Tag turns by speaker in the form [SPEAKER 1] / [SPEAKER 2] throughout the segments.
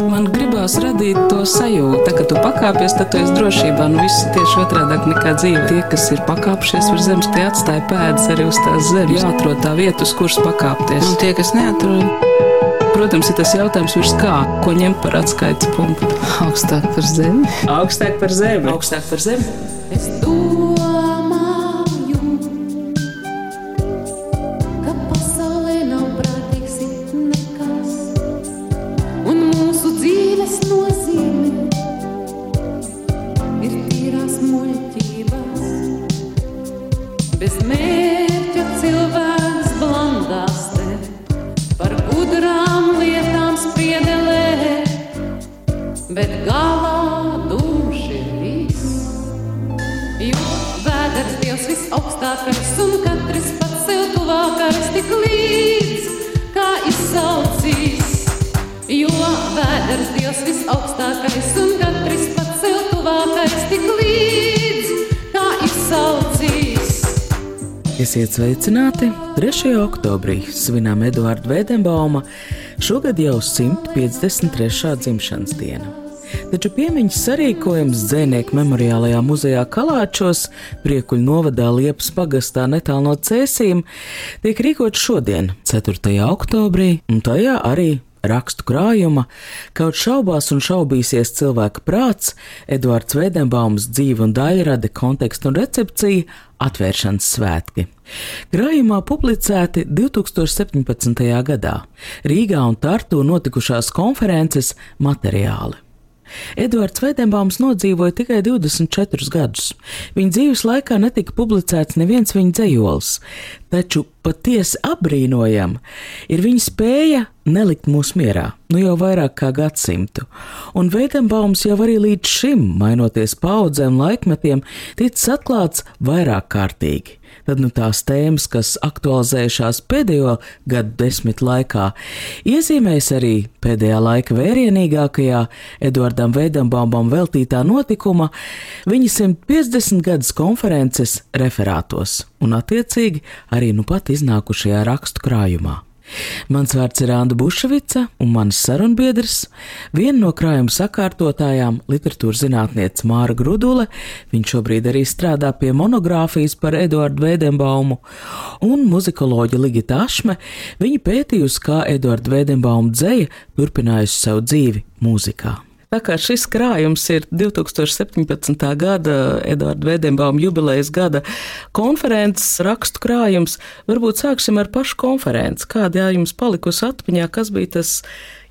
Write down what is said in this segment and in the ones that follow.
[SPEAKER 1] Man gribās radīt to sajūtu, tā, ka tu pakāpies, tad tu esi drošībā. Nu, viss ir tieši otrādi nekā dzīve. Tie, kas ir pakāpšies virs zemes, tie atstāja pēdas arī uz tās zemes. Jāatrod tā vieta, uz kuras pakāpties. Un tie, kas neatrod, protams, ir tas jautājums, virs kā, ko ņemt par atskaites punktu.
[SPEAKER 2] Augstāk par zemi.
[SPEAKER 1] Augstāk par zemi. Augstāk par zemi. Es
[SPEAKER 3] Esiet sveicināti! 3. oktobrī svinām Eduarda Vēdenbauma šogad jau 153. dzimšanas dienu. Taču piemiņas sarīkojums Dzēnieku memoriālajā muzejā Kalāčos, Priekuļu novadā Liepas pagastā netālu no Cēsīm, tiek rīkots šodien, 4. oktobrī, un tajā arī rakstu krājuma, kaut šaubās un šaubīsies cilvēka prāts, Edvards Vēdenbaums dzīve un daļrade, kontekstu un recepcija, atvēršanas svētki. Grājumā publicēti 2017. gadā Rīgā un Tartu notikušās konferences materiāli. Edvards Vēdenbaums nodzīvoja tikai 24 gadus. Viņa dzīves laikā netika publicēts neviens viņa dzējols, taču patiesi apbrīnojam ir viņa spēja nelikt mūs mierā, nu jau vairāk kā gadsimtu. Un Vēdenbaums jau arī līdz šim, mainoties paudzēm, laikmetiem, ticis atklāts vairāk kārtīgi tad nu tās tēmas, kas aktualizējušās pēdējo gadu desmit laikā, iezīmēs arī pēdējā laika vērienīgākajā Eduardam Veidambaumam veltītā notikuma viņa 150 gadus konferences referātos un attiecīgi arī nu pat iznākušajā rakstu krājumā. Mans vārds ir Anna Bušvica, un mans sarunbiedrs, viena no krājuma sakārtotājām, literatūras zinātniece Māra Grudule, viņš šobrīd arī strādā pie monogrāfijas par Eduardu Vēdenbaumu, un muzikoloģa Ligita Ašme, viņa pētījusi, kā Eduarda Vēdenbauma dzēja turpinājusi savu dzīvi mūzikā. Tā kā šis krājums ir 2017. gada Edvards Vēdenbauma jubilejas gada konferences rakstu krājums, varbūt sāksim ar pašu konferenci. Kāda jums palikusi atmiņā, kas bija tas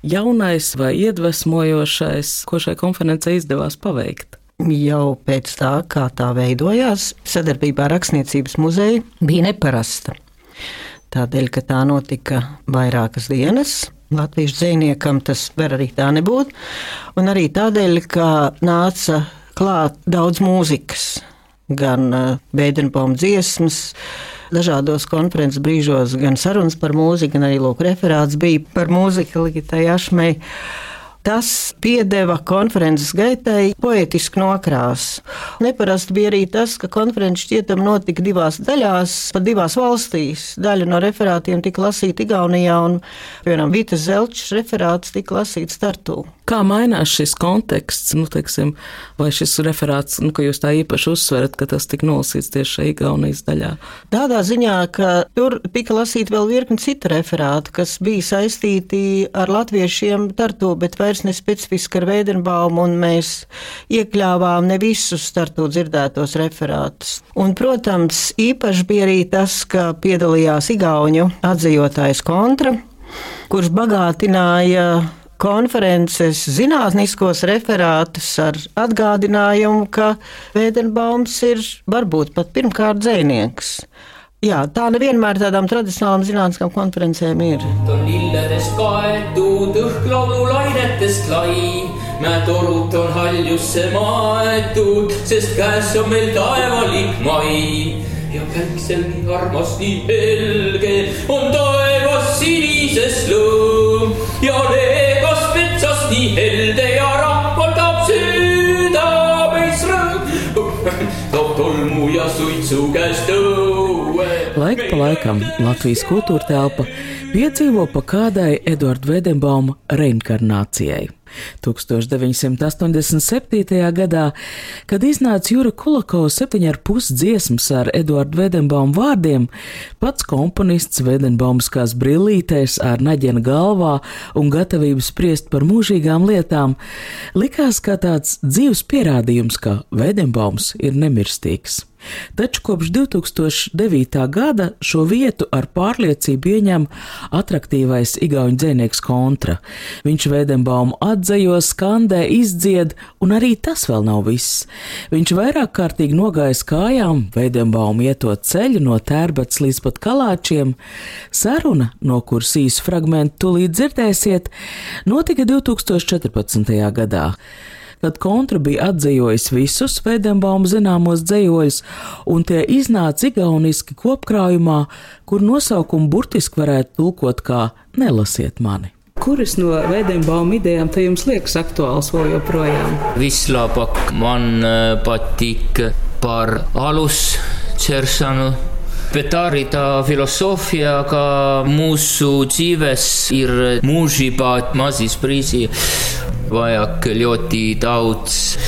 [SPEAKER 3] jaunais vai iedvesmojošais, ko šai konferencei izdevās paveikt?
[SPEAKER 4] Jau pēc tā, kā tā veidojās, sadarbībā ar Rakstniecības muzeju bija neparasta. Tādēļ, ka tā notika vairākas dienas, Latviešu dziniekam tas var arī tā nebūt. Un arī tādēļ, ka nāca klāt daudz mūzikas, gan Bēdenbaum dziesmas, dažādos konferences brīžos, gan sarunas par mūziku, gan arī lūk, referāts bija par mūziku Ligitai Ašmei. Tas piedeva konferences gaitai poetisku nokrāsu. Neparasti bija arī tas, ka konferences šķietam notika divās daļās, pa divās valstīs. Daļa no referātiem tika lasīta Igaunijā, un, piemēram, Vita Zelčs referāts tika lasīts Tartū.
[SPEAKER 1] Kā mainās šis konteksts, nu, teiksim, vai šis referāts, nu, ka jūs tā īpaši uzsverat, ka tas tika nolasīts tieši šajā Igaunijas daļā?
[SPEAKER 4] Tādā ziņā, ka tur tika lasīta vēl virkni citu referātu, kas bija saistīti ar latviešiem Tartu, bet vairs nespecifiski ar Vēdenbaumu, un mēs iekļāvām ne visus Tartu dzirdētos referātus. Un, protams, īpaši bija arī tas, ka piedalījās Igauņu atzījotājs kontra, kurš bagātināja konferences zinātniskos referātus ar atgādinājumu, ka Vēdenbaums ir varbūt pat pirmkārt dzēnieks. Jā, tā nevienmēr tādām tradicionālām zinātniskām konferencēm ir. lilledes kaetud õhklaulu lainetest lai, mä torud on haljusse maetud, sest käes on meil taevalik mai. ja päikselgi armas nii helge on taevas sinises lõõm ja leeb nii helde ja rahvatab südameis rõõm. toob tolmu ja suitsu käest õue
[SPEAKER 3] Laika pa laikam Latvijas kultūra telpa piedzīvo pa kādai Eduarda Vedenbauma reinkarnācijai. 1987. gadā, kad iznāca Jura Kulakovs septiņu ar pus dziesmas ar Eduardu Vedenbaumu vārdiem, pats komponists Vedenbaumskās brillītēs ar naģena galvā un gatavību spriest par mūžīgām lietām, likās kā tāds dzīves pierādījums, ka Vedenbaums ir nemirstīgs. Taču kopš 2009. gada šo vietu ar pārliecību ieņem attraktīvais igauņu dzēnieks kontra. Viņš Vēdenbaumu atzejo, skandē, izdzied, un arī tas vēl nav viss. Viņš vairāk kārtīgi nogājis kājām, Vēdenbaumu ietot ceļu no tērbats līdz pat kalāčiem. Saruna, no kuras īsu fragmentu tūlīt dzirdēsiet, notika 2014. gadā kad kontra bija atzījis visus Vēdenbauma zināmos dzējoļus, un tie iznāca igauniski kopkrājumā, kur nosaukumu burtiski varētu tulkot kā Nelasiet mani.
[SPEAKER 1] Kuras no Vēdenbauma idejām te jums liekas aktuāls vēl joprojām?
[SPEAKER 2] Vislabāk man eh, patīk par alus cersanu. Bet arī tā filozofija, ka mūsu dzīves ir mūžībā mazīs brīži vajak löödi tauts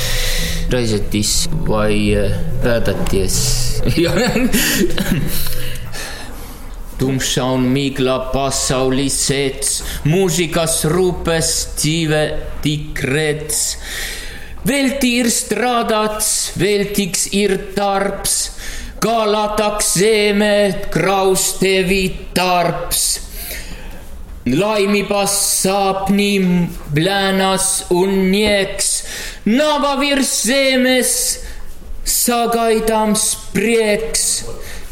[SPEAKER 2] raisatis vai äh, päädaties Tumša on migla pasaulisets, muusikas ruupes tive tikrets. Velti ir stradats, veltiks ir tarps, kalataks seeme, kraus tevi tarps Laimibast saab nii plänas unnieks, nabavir seemes, sagaidam sprieks,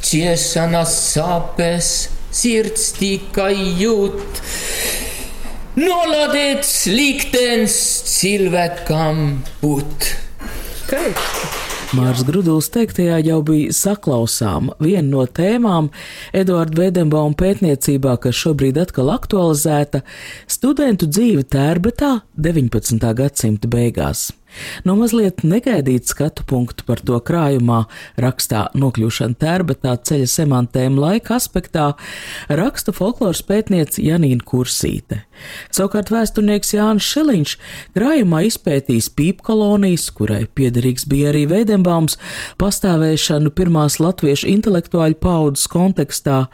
[SPEAKER 2] tšesana saapes, sirtsti kaiut. noladets liktens silvekam put.
[SPEAKER 3] Great. Mārs Gruduls teiktajā jau bija saklausām viena no tēmām Eduarda Vedenbauma pētniecībā, kas šobrīd atkal aktualizēta - studentu dzīve tērbetā 19. gadsimta beigās. No mazliet negaidīt skatu punktu par to krājumā, rakstā nokļūšana tērbetā ceļa semantēm laika aspektā, raksta folkloras pētniece Janīna Kursīte. Savukārt vēsturnieks Jānis Šiliņš krājumā izpētīs pīpkolonijas, kurai piederīgs bija arī Veidenbaums, pastāvēšanu pirmās latviešu intelektuāļu paudzes kontekstā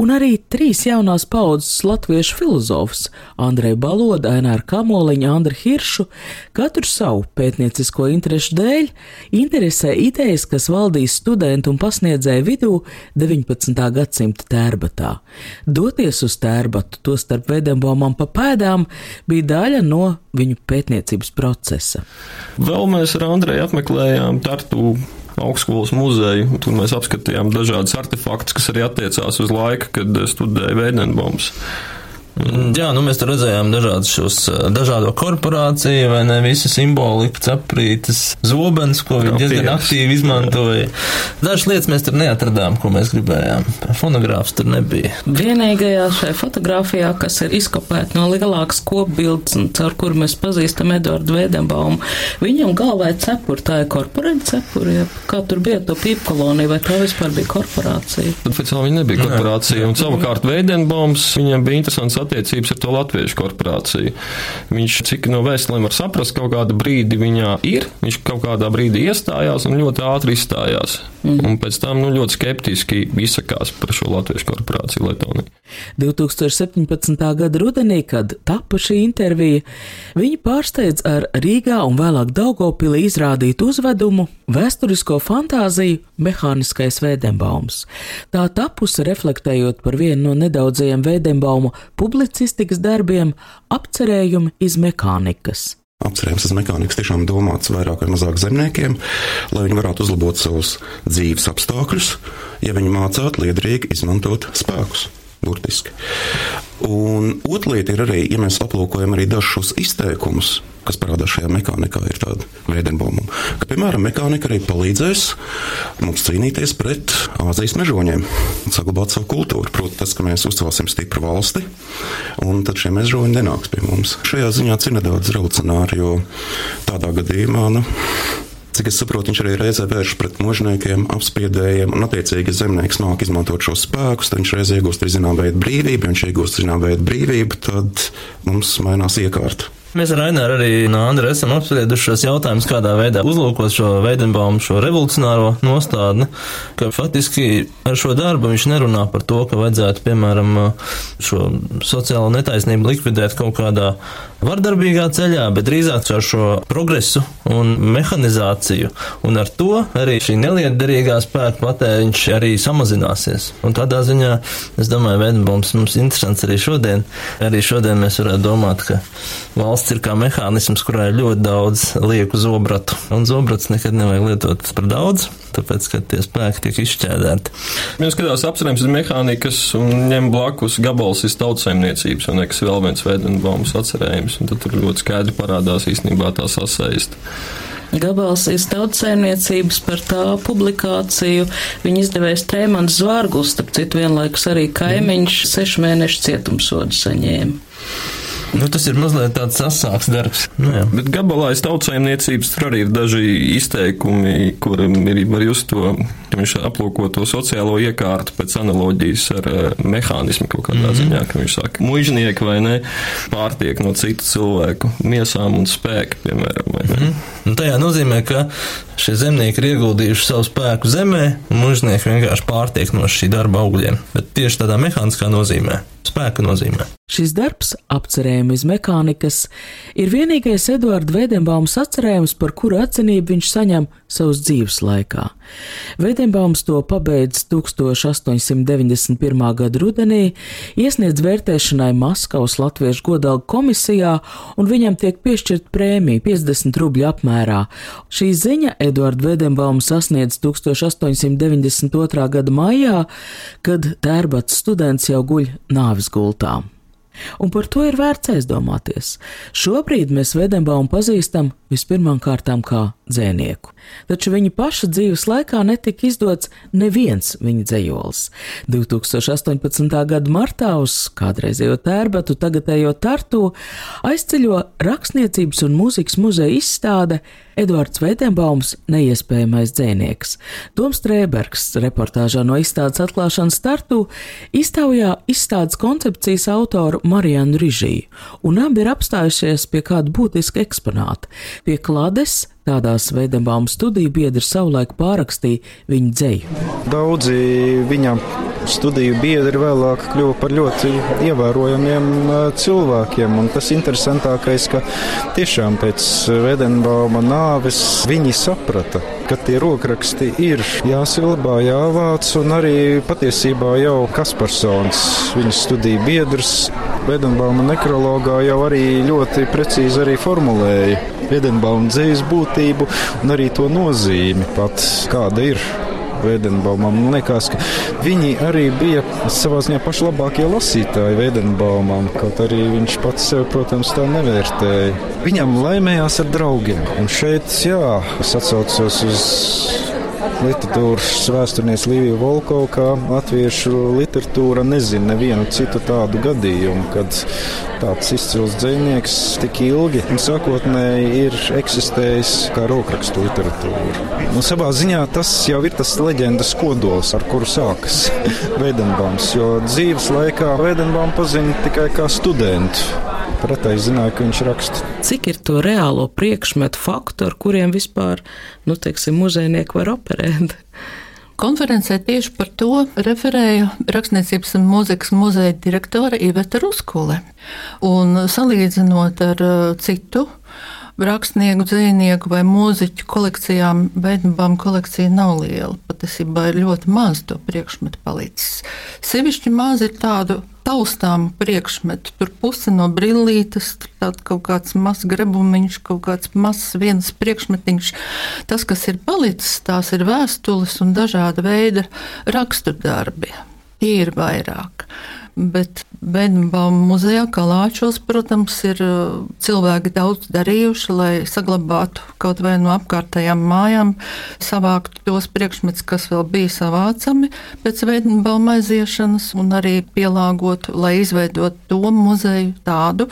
[SPEAKER 3] un arī trīs jaunās paudzes latviešu filozofus - Andreju Balodu, Aināru Kamoliņu, Andru Hiršu, katru savu pētniecisko interešu dēļ, interesē idejas, kas valdīs studentu un pasniedzēju vidū 19. gadsimta tērbatā. Doties uz tērbatu, to starp Vedembaumam pa pēdām, bija daļa no viņu pētniecības procesa.
[SPEAKER 5] Vēl mēs ar Andreju apmeklējām Tartu augstskolas muzeju. Tur mēs apskatījām dažādas artefaktus, kas arī attiecās uz laiku, kad studēja Veidenbaums.
[SPEAKER 6] Jā, nu mēs tur redzējām dažādus šos dažādo korporāciju, vai ne visi simbolika, caprītes, zobens, ko viņi diezgan aktīvi izmantoja. Dažas lietas mēs tur neatradām, ko mēs gribējām. Fonogrāfs tur nebija.
[SPEAKER 1] Vienīgajā šai fotografijā, kas ir izkopēta no lielākas kopbildes, un caur kuru mēs pazīstam Eduardu Vēdenbaumu, viņam galvā ir cepuri, tā ir korporēta cepuri, ja kā tur bija to pīpkolonija, vai tā vispār bija korporācija?
[SPEAKER 5] Oficiāli viņa nebija korporācija, un savukārt Vēdenbaums, viņam bija interesants attiecības ar to latviešu korporāciju. Viņš, cik no vēstulēm var saprast, kaut kādu brīdi viņā ir, viņš kaut kādā brīdī iestājās un ļoti ātri izstājās. Mm. Un pēc tam nu, ļoti skeptiski izsakās par šo latviešu korporāciju Latvijā.
[SPEAKER 3] 2017. gada rudenī, kad tapa šī intervija, viņi pārsteidz ar Rīgā un vēlāk Daugopilī izrādītu uzvedumu Vēsturisko fantāziju Mehāniskais Vēdenbaums. Tā tapusi reflektējot par vienu no nedaudzajiem Vēdenbauma publicistikas darbiem apcerējumi iz mehānikas.
[SPEAKER 7] Apcerējums uz mehānikas tiešām domāts vairāk vai mazāk zemniekiem, lai viņi varētu uzlabot savus dzīves apstākļus, ja viņi mācītu liederīgi izmantot spēkus burtiski. Un otra lieta ir arī, ja mēs aplūkojam arī dažus izteikumus, kas parādās šajā mehānikā, ir tāda veidenboma, ka, piemēram, mehānika arī palīdzēs mums cīnīties pret Āzijas mežoņiem saglabāt savu kultūru. Proti, tas, ka mēs uzcelsim stipru valsti, un tad šie mežoņi nenāks pie mums. Šajā ziņā ir nedaudz raucināri, jo tādā gadījumā. Nu, Cik es saprotu, viņš arī reizē vērš pret mužniekiem, apspriedējiem, un attiecīgi zemnieks nāk izmantot šos spēkus, tad viņš reizē iegūst arī zinām veidu brīvību, viņš iegūst zinām veidu brīvību, tad mums mainās iekārta.
[SPEAKER 6] Mēs ar Aināru arī no Andra esam apsprieduši šos jautājumus, kādā veidā uzlūkot šo Veidenbaumu, šo revolucionāro nostādni, ka faktiski ar šo darbu viņš nerunā par to, ka vajadzētu, piemēram, šo sociālo netaisnību likvidēt kaut kādā vardarbīgā ceļā, bet drīzāk ar šo progresu un mehanizāciju, un ar to arī šī nelietderīgā spēka patēriņš arī samazināsies. Un tādā ziņā, es domāju, Veidenbaums mums interesants arī šodien. Arī šodien mēs varētu domāt, ka valsts ir kā mehānisms, kurā ir ļoti daudz lieku zobratu, un zobrats nekad nevajag lietot par daudz, tāpēc, ka tie spēki tiek izšķēdēti.
[SPEAKER 5] Mēs skatās apcerējums ir mehānikas un ņem blakus gabals ir tautsaimniecības, un nekas vēl viens veidenbaums atcerējums, un tad tur ļoti skaidri parādās īstenībā tā sasaist.
[SPEAKER 1] Gabals ir tautsēmniecības par tā publikāciju. Viņa izdevējs Tēmans Zvārguls, starp citu vienlaikus arī kaimiņš, sešu mēnešu cietumsodu saņēma.
[SPEAKER 6] Nu, tas ir mazliet tāds asāks darbs. Nu, jā.
[SPEAKER 5] Bet gabalā aiz tautsājumniecības tur arī ir daži izteikumi, kuriem ir var just to, ka viņš aplūko to sociālo iekārtu pēc analoģijas ar uh, mehānismu kaut kādā mm -hmm. ziņā, ka viņš saka, mužnieki vai ne pārtiek no citu cilvēku miesām un spēku, piemēram. Mm -hmm.
[SPEAKER 6] Un tajā nozīmē, ka šie zemnieki ir ieguldījuši savu spēku zemē, un mužnieki vienkārši pārtiek no šī darba augļiem. Bet tieši tādā mehāniskā nozīmē spēka nozīmē.
[SPEAKER 3] Šis darbs, apcerējumi iz mehānikas, ir vienīgais Eduards Vedenbaums atcerējums, par kuru atzinību viņš saņem savas dzīves laikā. Vedenbaums to pabeidz 1891. gada rudenī, iesniedz vērtēšanai Maskavas Latviešu godalgu komisijā, un viņam tiek piešķirt prēmija 50 rubļu apmērā. Šī ziņa Eduards Vedenbaums sasniedz 1892. gada maijā, kad tērbats students jau guļ nāvis gultā. Un par to ir vērts aizdomāties. Šobrīd mēs Vedenbaumu pazīstam vispirmām kārtām kā dzēnieku, taču viņa paša dzīves laikā netika izdots neviens viņa dzējols. 2018. gada martā uz kādreizējo tērbatu, tagadējo tartu aizceļo rakstniecības un mūzikas muzeja izstāde Edvards Vedenbaums neiespējamais dzēnieks. Toms Trēbergs reportāžā no izstādes atklāšanas startu iztaujā izstādes koncepcijas autoru Marianu Rižiju, un abi ir apstājušies pie kāda būtiska eksponāta - pie klades Tādās Veidembāma studiju biedri savulaik pārakstīja viņa dzēju.
[SPEAKER 8] Daudzi viņa studiju biedri vēlāk kļuva par ļoti ievērojamiem cilvēkiem. Un tas interesantākais, ka tiešām pēc Veidembāma nāves viņi saprata, ka tie rokraksti ir jāsaglabā, jāvāc, un arī patiesībā jau Kasparsons, viņa studiju biedrs, Vedenbauma nekrologā jau arī ļoti precīzi arī formulēja Vedenbauma dzīves būtību un arī to nozīmi pat kāda ir. Veidenbaumam. Man liekas, ka viņi arī bija savā ziņā pašlabākie lasītāji Veidenbaumam, kaut arī viņš pats sev, protams, tā nevērtēja. Viņam laimējās ar draugiem. Un šeit, jā, es atcaucos uz literatūras vēsturnieks Līvija Volkova, kā latviešu literatūra nezina nevienu citu tādu gadījumu, kad tāds izcils dzinieks tik ilgi un sākotnēji ir eksistējis kā rokrakstu literatūra. Un savā ziņā tas jau ir tas leģendas kodols, ar kuru sākas Veidenbaums, jo dzīves laikā Veidenbaum pazina tikai kā studentu. Pretēji zināja, ka viņš raksta.
[SPEAKER 1] Cik ir to reālo priekšmetu faktu, ar kuriem vispār, nu, teiksim, muzejnieki var operēt?
[SPEAKER 9] Konferencē tieši par to referēja Rakstniecības un mūzikas muzeja direktore Iveta Ruskule. Un salīdzinot ar uh, citu rakstnieku, dzīsnieku vai mūziķu kolekcijām, Veidnabām kolekcija nav liela. Patiesībā ir ļoti maz to priekšmetu palicis. Sevišķi maz ir tādu taustām priekšmetu. Tur puse no brillītes, tur kaut kāds mazs grebumiņš, kaut kāds mazs viens priekšmetiņš. Tas, kas ir palicis, tās ir vēstules un dažāda veida raksturdarbi. Tie ir vairāk. Bet Bēnbauma muzejā Kalāčos, protams, ir uh, cilvēki daudz darījuši, lai saglabātu kaut vai no apkārtējām mājām, savāktu tos priekšmetus, kas vēl bija savācami pēc Bēnbauma aiziešanas, un arī pielāgotu, lai izveidotu to muzeju tādu,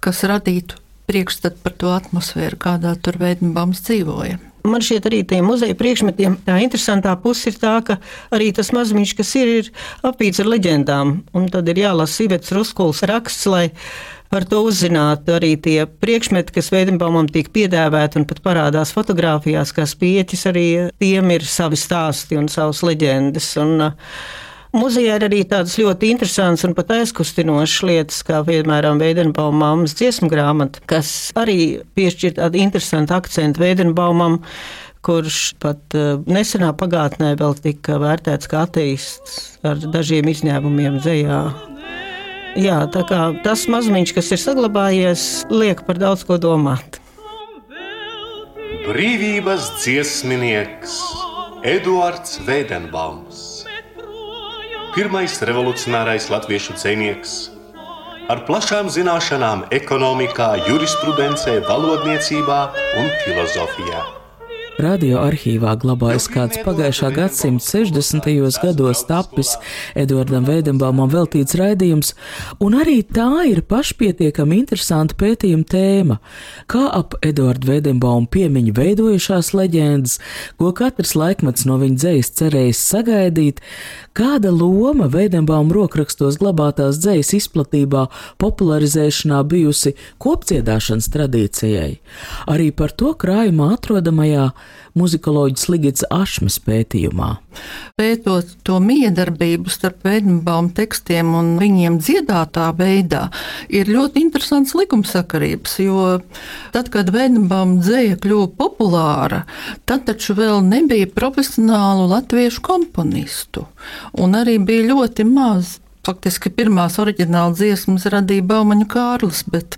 [SPEAKER 9] kas radītu priekšstatu par to atmosfēru, kādā tur Bēnbaums dzīvoja.
[SPEAKER 4] Man šķiet arī tiem muzeja priekšmetiem tā interesantā puse ir tā, ka arī tas mazumiņš, kas ir, ir apīts ar leģendām. Un tad ir jālasa Ivets Ruskuls raksts, lai par to uzzinātu arī tie priekšmeti, kas Veidenbaumam tiek piedāvāti un pat parādās fotografijās, kā spieķis, arī tiem ir savi stāsti un savas leģendas. Un, uh, Muzejā ir arī tādas ļoti interesantas un pat aizkustinošas lietas, kā piemēram Veidenbauma mammas dziesmu grāmata, kas arī piešķir tādu interesantu akcentu Veidenbaumam, kurš pat uh, nesenā pagātnē vēl tika vērtēts kā ateists ar dažiem izņēmumiem dzējā. Jā, tā kā tas mazumiņš, kas ir saglabājies, liek par daudz ko domāt.
[SPEAKER 10] Brīvības dziesminieks Eduards Veidenbaums pirmais revolucionārais latviešu dzinieks, ar plašām zināšanām ekonomikā, jurisprudencē, valodniecībā un filozofijā.
[SPEAKER 3] Radioarkīvā glabājas kāds pagājušā gadsimta 60. gados tapis Edvardam Veidenbaumam veltīts raidījums, un arī tā ir pašpietiekami interesanta pētījuma tēma, kā ap Edvardu Veidenbaumu piemiņu veidojušās leģendas, ko katrs laikmets no viņa dzējas cerējis sagaidīt, kāda loma Veidenbauma rokrakstos glabātās dzējas izplatībā, popularizēšanā bijusi kopdziedāšanas tradīcijai. Arī par to krājumā atrodamajā muzikoloģis Ligits Ašmas pētījumā.
[SPEAKER 9] Pētot to miedarbību starp Vēdenbaum tekstiem un viņiem dziedātā veidā, ir ļoti interesants likumsakarības, jo tad, kad Vēdenbaum dzēja kļuva populāra, tad taču vēl nebija profesionālu latviešu komponistu, un arī bija ļoti maz Faktiski pirmās oriģināla dziesmas radīja Baumaņa Kārlis, bet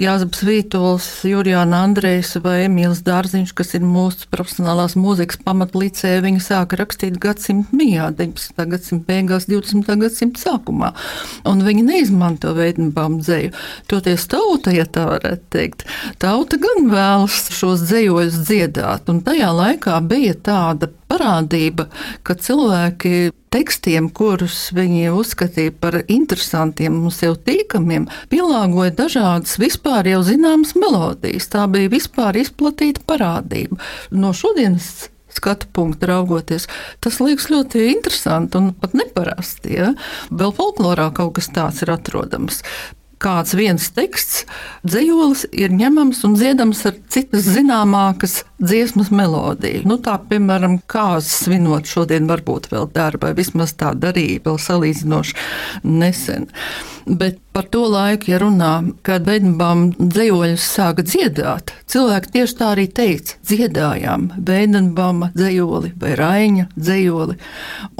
[SPEAKER 9] Jāzeps Vītols, Jurijāna Andrejs vai Emīls Dārziņš, kas ir mūsu profesionālās mūzikas pamatlicē, viņi sāka rakstīt gadsimta mijā, 19. gadsimta beigās, 20. gadsimta sākumā. Un viņi neizmanto veidnabām dzēju. Toties tauta, ja tā varētu teikt, tauta gan vēlas šos dzējoļus dziedāt, un tajā laikā bija tāda parādība, ka cilvēki tekstiem, kurus viņi uzskatīja par interesantiem un sev tīkamiem, pielāgoja dažādas vispār jau zināmas melodijas. Tā bija vispār izplatīta parādība. No šodienas skatu punktu raugoties. Tas liekas ļoti interesanti un pat neparasti. Ja? Vēl folklorā kaut kas tāds ir atrodams kāds viens teksts, dzīslis ir ņemams un dziedams ar citas zināmākas dziesmas melodiju. Nu, tā, piemēram, kāzas svinot šodien varbūt vēl dara, vai vismaz tā darīja vēl salīdzinoši nesen. Bet par to laiku, ja runā, kad Veidenbaum dzējoļus sāka dziedāt, cilvēki tieši tā arī teica, dziedājām Veidenbauma dzējoli vai Raiņa dzējoli.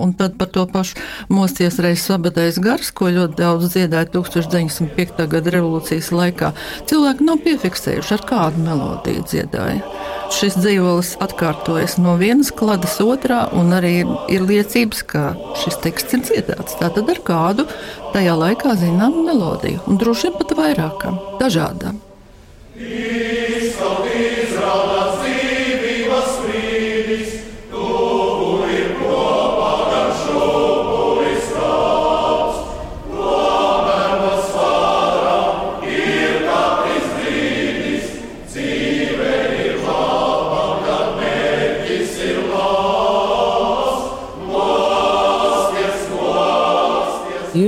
[SPEAKER 9] Un tad par to pašu mosties reizes sabadais gars, ko ļoti daudz dziedāja 1905. gada revolūcijas laikā. Cilvēki nav piefiksējuši, ar kādu melodiju dziedāja. Šis dzīslis atkārtojas no vienas kladas otrā, un arī ir liecības, ka šis teksts ir dziedāts. Tātad ar kādu tajā laikā zināmu melodiju, un droši vien pat vairākām, dažādām.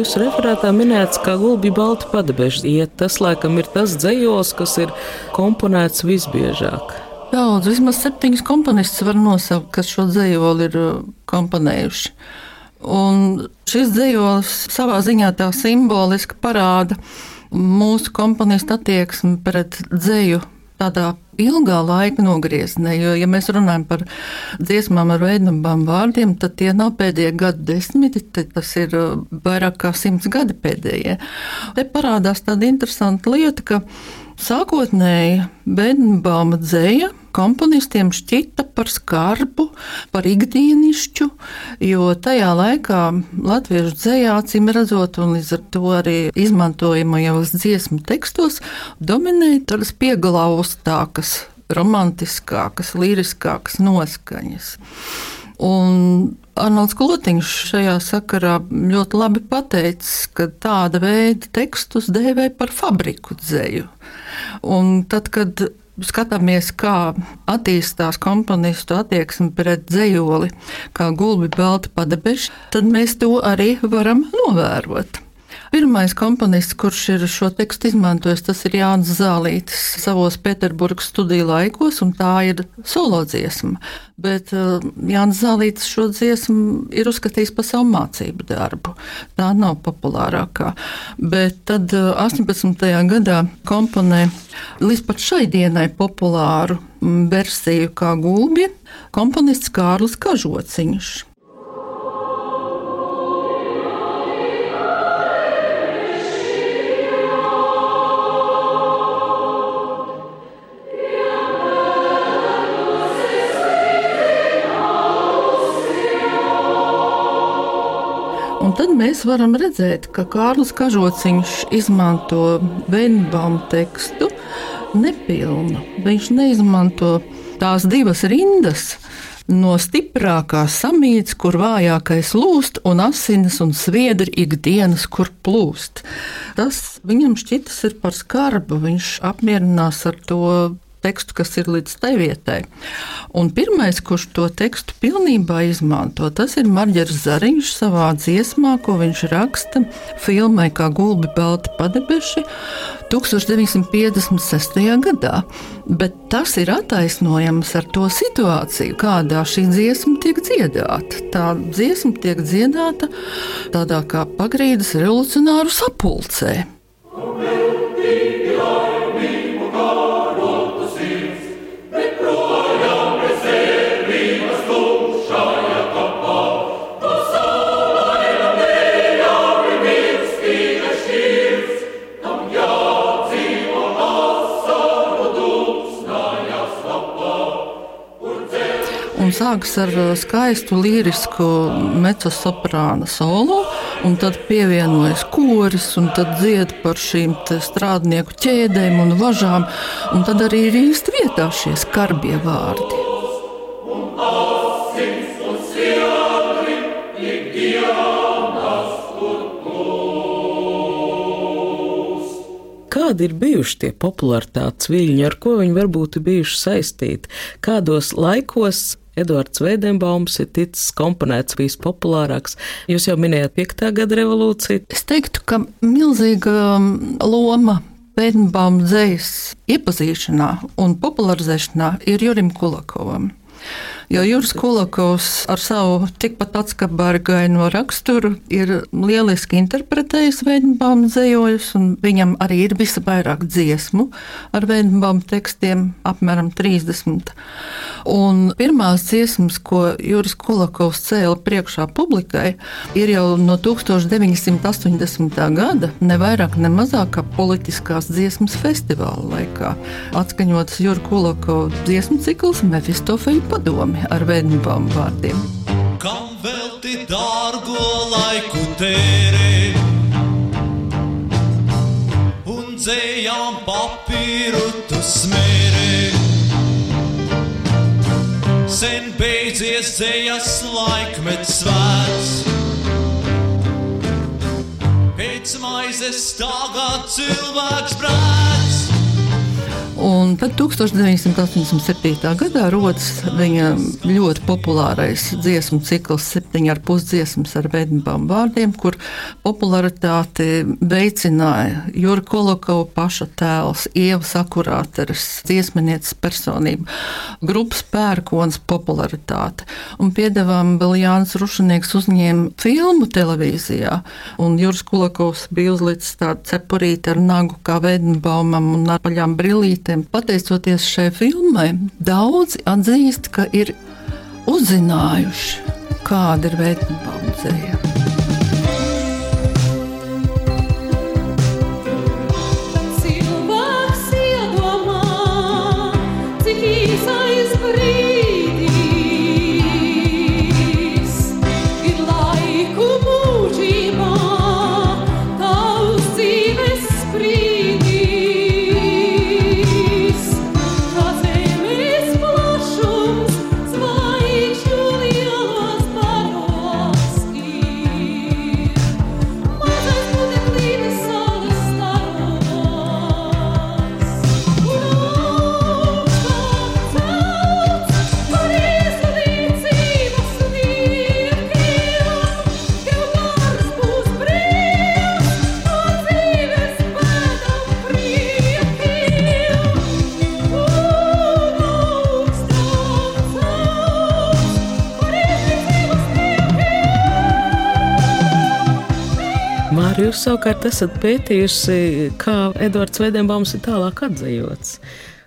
[SPEAKER 3] Jūsu referātā minēts, ka gulbi balti padebeži iet. Tas, laikam, ir tas dzējos, kas ir komponēts visbiežāk.
[SPEAKER 9] Daudz, vismaz septiņus komponistus var nosaukt, kas šo dzējoli ir uh, komponējuši. Un šis dzējolis savā ziņā tā simboliski parāda mūsu komponistu attieksmi pret dzēju tādā ilgā laika nogriezienē. Jo, ja mēs runājam par dziesmām ar veidojumām vārdiem, tad tie nav pēdējie gadu desmiti, tas ir uh, vairāk kā simts gadi pēdējie. Te parādās tāda interesanta lieta, ka sākotnēji Bedenbauma dzēja komponistiem šķita par skarbu, par ikdienišķu, jo tajā laikā latviešu dzējā, acīm redzot, un līdz ar to arī izmantojamajos dziesmu tekstos, dominēja tādas pieglaustākas, romantiskākas, liriskākas noskaņas. Un Arnolds Klotiņš šajā sakarā ļoti labi pateicis, ka tāda veida tekstus dēvē par fabriku dzēju. Un tad, kad skatāmies, kā attīstās komponistu attieksme pret dzējoli, kā gulbi balti padebeši, tad mēs to arī varam novērot. Pirmais komponists, kurš ir šo tekstu izmantojis, tas ir Jānis Zālītis savos Pēterburgas studiju laikos, un tā ir solo dziesma. Bet uh, Jānis Zālītis šo dziesmu ir uzskatījis par savu mācību darbu. Tā nav populārākā. Bet tad uh, 18. gadā komponē līdz pat šai dienai populāru mm, versiju kā gulbi komponists Kārlis Kažociņš. Tad mēs varam redzēt, ka Kārlis Kažociņš izmanto Veinbaum tekstu nepilnu. Viņš neizmanto tās divas rindas no stiprākās samīts, kur vājākais lūst, un asinis un sviedri ikdienas, kur plūst. Tas viņam šķitas ir par skarbu. Viņš apmierinās ar to tekstu, kas ir līdz tai vietai. Un pirmais, kurš to tekstu pilnībā izmanto, tas ir Marģers Zariņš savā dziesmā, ko viņš raksta filmai kā Gulbi Balti padebeši 1956. gadā. Bet tas ir attaisnojams ar to situāciju, kādā šī dziesma tiek dziedāta. Tā dziesma tiek dziedāta tādā kā pagrīdes revolucionāru sapulcē. Un sākas ar uh, skaistu līrisku mecosoprāna solo, un tad pievienojas koris, un tad dzied par šīm strādnieku ķēdēm un važām, un tad arī ir īsti vietā šie skarbie vārdi.
[SPEAKER 3] Kādi ir bijuši tie popularitātes viļņi, ar ko viņi varbūt bijuši saistīti? Kādos laikos Edvards Veidenbaums ir ticis komponēts vispopulārāks. Jūs jau minējāt 5. gada revolūciju.
[SPEAKER 9] Es teiktu, ka milzīga um, loma Veidenbauma dzējas iepazīšanā un popularizēšanā ir Jurim Kulakovam. Jo Juris Kulakovs ar savu tikpat atskabargaino raksturu ir lieliski interpretējis Veidenbauma dzējojus, un viņam arī ir visvairāk dziesmu ar Veidenbauma tekstiem, apmēram 30. Un pirmās dziesmas, ko Juris Kulakovs cēla priekšā publikai, ir jau no 1980. gada, ne vairāk, ne mazāk kā politiskās dziesmas festivāla laikā. Atskaņots Juris Kulakova dziesmu cikls Mefistofeļu padomi ar Vēdņubām vārdiem.
[SPEAKER 11] Kam velti dārgo laiku tērē? Un dzējām papīru tu smērē. Sen beidzies dzējas laikmets svēts. Pēc maizes tagad cilvēks brāts.
[SPEAKER 9] Un tad 1987. gadā rodas viņa ļoti populārais dziesmu cikls, septiņas ar pusdziesmas ar vednībām vārdiem, kur popularitāti veicināja Jurka Kolokova paša tēls, Ieva Sakurāteres, dziesmenieces personība, grupas pērkons popularitāte. Un piedevām vēl Jānis Rušanieks uzņēma filmu televīzijā, un Juris Kolokovs bija uzlicis tādu cepurīti ar nagu kā vednībām un ar paļām brillītēm produktiem. Pateicoties šai filmai, daudzi atzīst, ka ir uzzinājuši, kāda ir vērtība dzēja.
[SPEAKER 3] Jūs savukārt esat pētījusi, kā Edvards Vedenbaums ir tālāk atzīvots.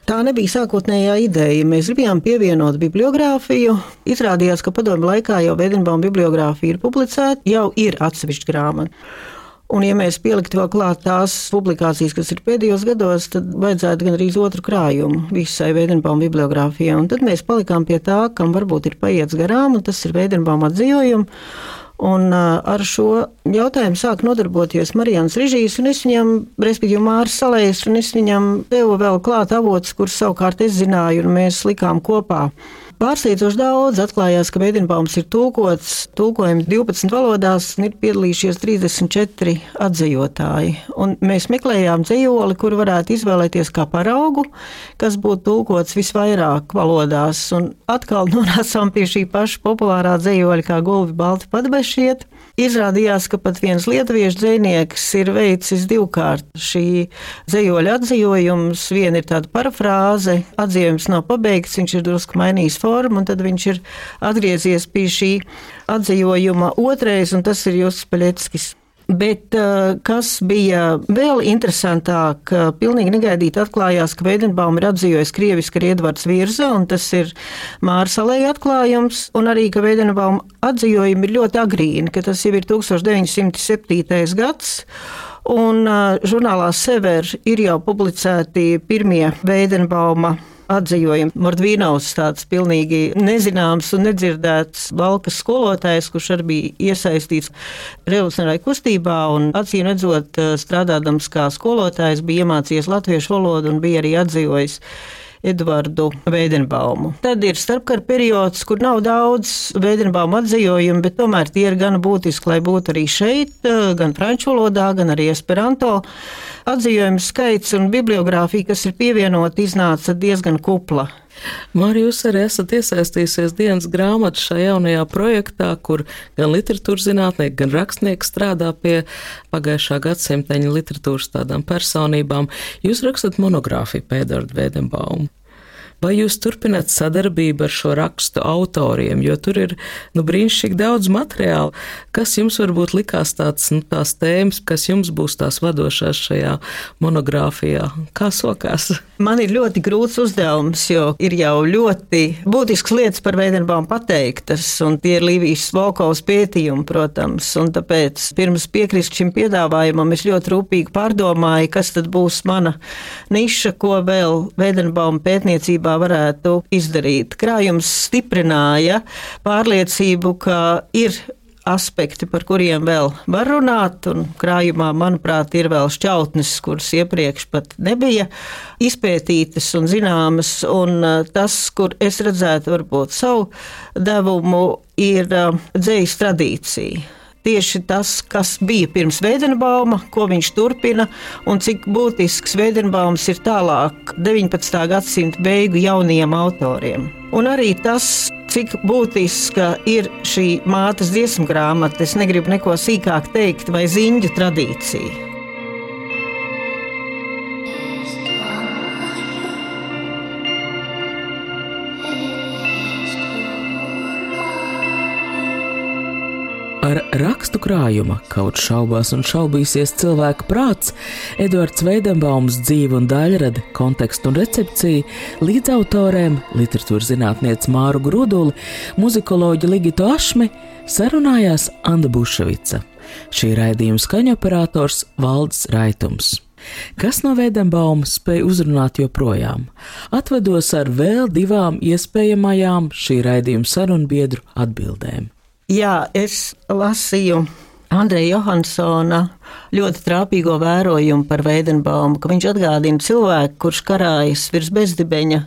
[SPEAKER 4] Tā nebija sākotnējā ideja. Mēs gribējām pievienot bibliogrāfiju. Izrādījās, ka padomu laikā jau Vedenbauma bibliogrāfija ir publicēta, jau ir atsevišķa grāmata. Un, ja mēs pieliktu vēl klāt tās publikācijas, kas ir pēdējos gados, tad vajadzētu gan arī otru krājumu visai Veidenbauma bibliogrāfijai. Un tad mēs palikām pie tā, kam varbūt ir paiets garām, un tas ir Veidenbauma atzīvojums. Un ar šo jautājumu sāk nodarboties Marijans Rižīs, un es viņam, respektīvi Māris Salējs, un es viņam devu vēl klāt avots, kurus savukārt es zināju, un mēs likām kopā. Pārsteidzoši daudz atklājās, ka Veidinbaums ir tulkots, tulkojums 12 valodās un ir piedalījušies 34 atzījotāji. Un mēs meklējām dzējoli, kuru varētu izvēlēties kā paraugu, kas būtu tulkots visvairāk valodās. Un atkal nonācām pie šī paša populārā dzējoļa kā gulbi balti padbešiet. Izrādījās, ka pat viens lietuviešu dzinieks ir veicis divkārt šī dzējoļa atzījums. Viena ir tāda parafrāze, atzījums nav pabeigts, viņš ir drusku mainījis formu, un tad viņš ir atgriezies pie šī atzījuma otrais, un tas ir Justus Paļeckis. Bet kas bija vēl interesantāk, pilnīgi negaidīti atklājās, ka Veidenbaum ir atzīvojis krieviski ar Edvards Virza, un tas ir Mārsalēja atklājums, un arī, ka Veidenbaum atzīvojumi ir ļoti agrīni, ka tas jau ir 1907. gads. Un žurnālā Sever ir jau publicēti pirmie Veidenbauma atzīvojam. Mordvīnaus tāds pilnīgi nezināms un nedzirdēts valkas skolotājs, kurš arī bija iesaistīts revolucionārai kustībā un acīm redzot, strādādams kā skolotājs, bija iemācījies latviešu valodu un bija arī atzīvojis. Edvardu Veidenbaumu. Tad ir starpkara periods, kur nav daudz Veidenbauma atzīvojumu, bet tomēr tie ir gan būtiski, lai būtu arī šeit, gan franču valodā, gan arī esperanto. Atzīvojumu skaits un bibliogrāfija, kas ir pievienota, iznāca diezgan kupla.
[SPEAKER 3] Mārija, jūs arī esat iesaistījusies dienas grāmatā šajā jaunajā projektā, kur gan literatūras zinātnieki, gan rakstnieki strādā pie pagājušā gadsimteņa literatūras tādām personībām. Jūs rakstat monogrāfiju Pēdēru Vēdenbaumu. Vai jūs turpināt sadarbību ar šo rakstu autoriem, jo tur ir nu, brīnišķīgi daudz materiāla, kas jums varbūt likās tāds, nu, tās tēmas, kas jums būs tās vadošās šajā monogrāfijā? Kā sokās?
[SPEAKER 4] Man ir ļoti grūts uzdevums, jo ir jau ļoti būtisks lietas par Veidenbaumu pateiktas, un tie ir Līvijas Volkovas pētījumi, protams, un tāpēc pirms piekrist šim piedāvājumam es ļoti rūpīgi pārdomāju, kas tad būs mana niša, ko vēl Veidenbauma pētniecībā būtībā varētu izdarīt. Krājums stiprināja pārliecību, ka ir aspekti, par kuriem vēl var runāt, un krājumā, manuprāt, ir vēl šķautnes, kuras iepriekš pat nebija izpētītas un zināmas, un uh, tas, kur es redzētu varbūt savu devumu, ir uh, dzējas tradīcija tieši tas, kas bija pirms Veidenbauma, ko viņš turpina un cik būtisks Veidenbaums ir tālāk 19. gadsimta beigu jaunajiem autoriem. Un arī tas, cik būtiska ir šī mātes dziesmu grāmata, es negribu neko sīkāk teikt, vai ziņu tradīcija.
[SPEAKER 3] Ar rakstu krājuma kaut šaubās un šaubīsies cilvēka prāts, Edvards Veidenbaums dzīve un daļrada, kontekstu un recepciju līdz autoriem literatūras zinātniece Māru Gruduli, muzikoloģi Ligitu Ašmi sarunājās Anna Buševica. Šī raidījuma skaņoperators Valds Raitums kas no Vēdenbauma spēja uzrunāt joprojām. Atvedos ar vēl divām iespējamajām šī raidījuma sarunbiedru atbildēm.
[SPEAKER 4] Jā, es lasīju Andreja Johansona ļoti trāpīgo vērojumu par Veidenbaumu, ka viņš atgādina cilvēku, kurš karājas virs bezdibeņa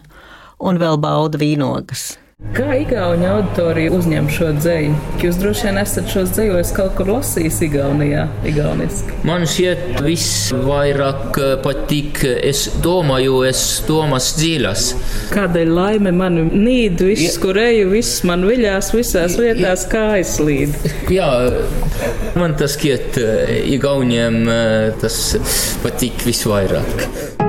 [SPEAKER 4] un vēl bauda vīnogas.
[SPEAKER 1] Kā Igaunija auditorija uzņem šo dzēju? Jūs droši vien esat šos dzējos kaut kur lasījis Igaunijā, Igauniski.
[SPEAKER 2] Man šķiet, visvairāk eh, patīk, es domāju, es domas dziļas.
[SPEAKER 1] Kādēļ laime man nīd, viss, kur eju, viss man viļās, visās vietās kājas līd.
[SPEAKER 2] Jā, man tas šķiet, eh, Igauniem eh, tas patīk visvairāk.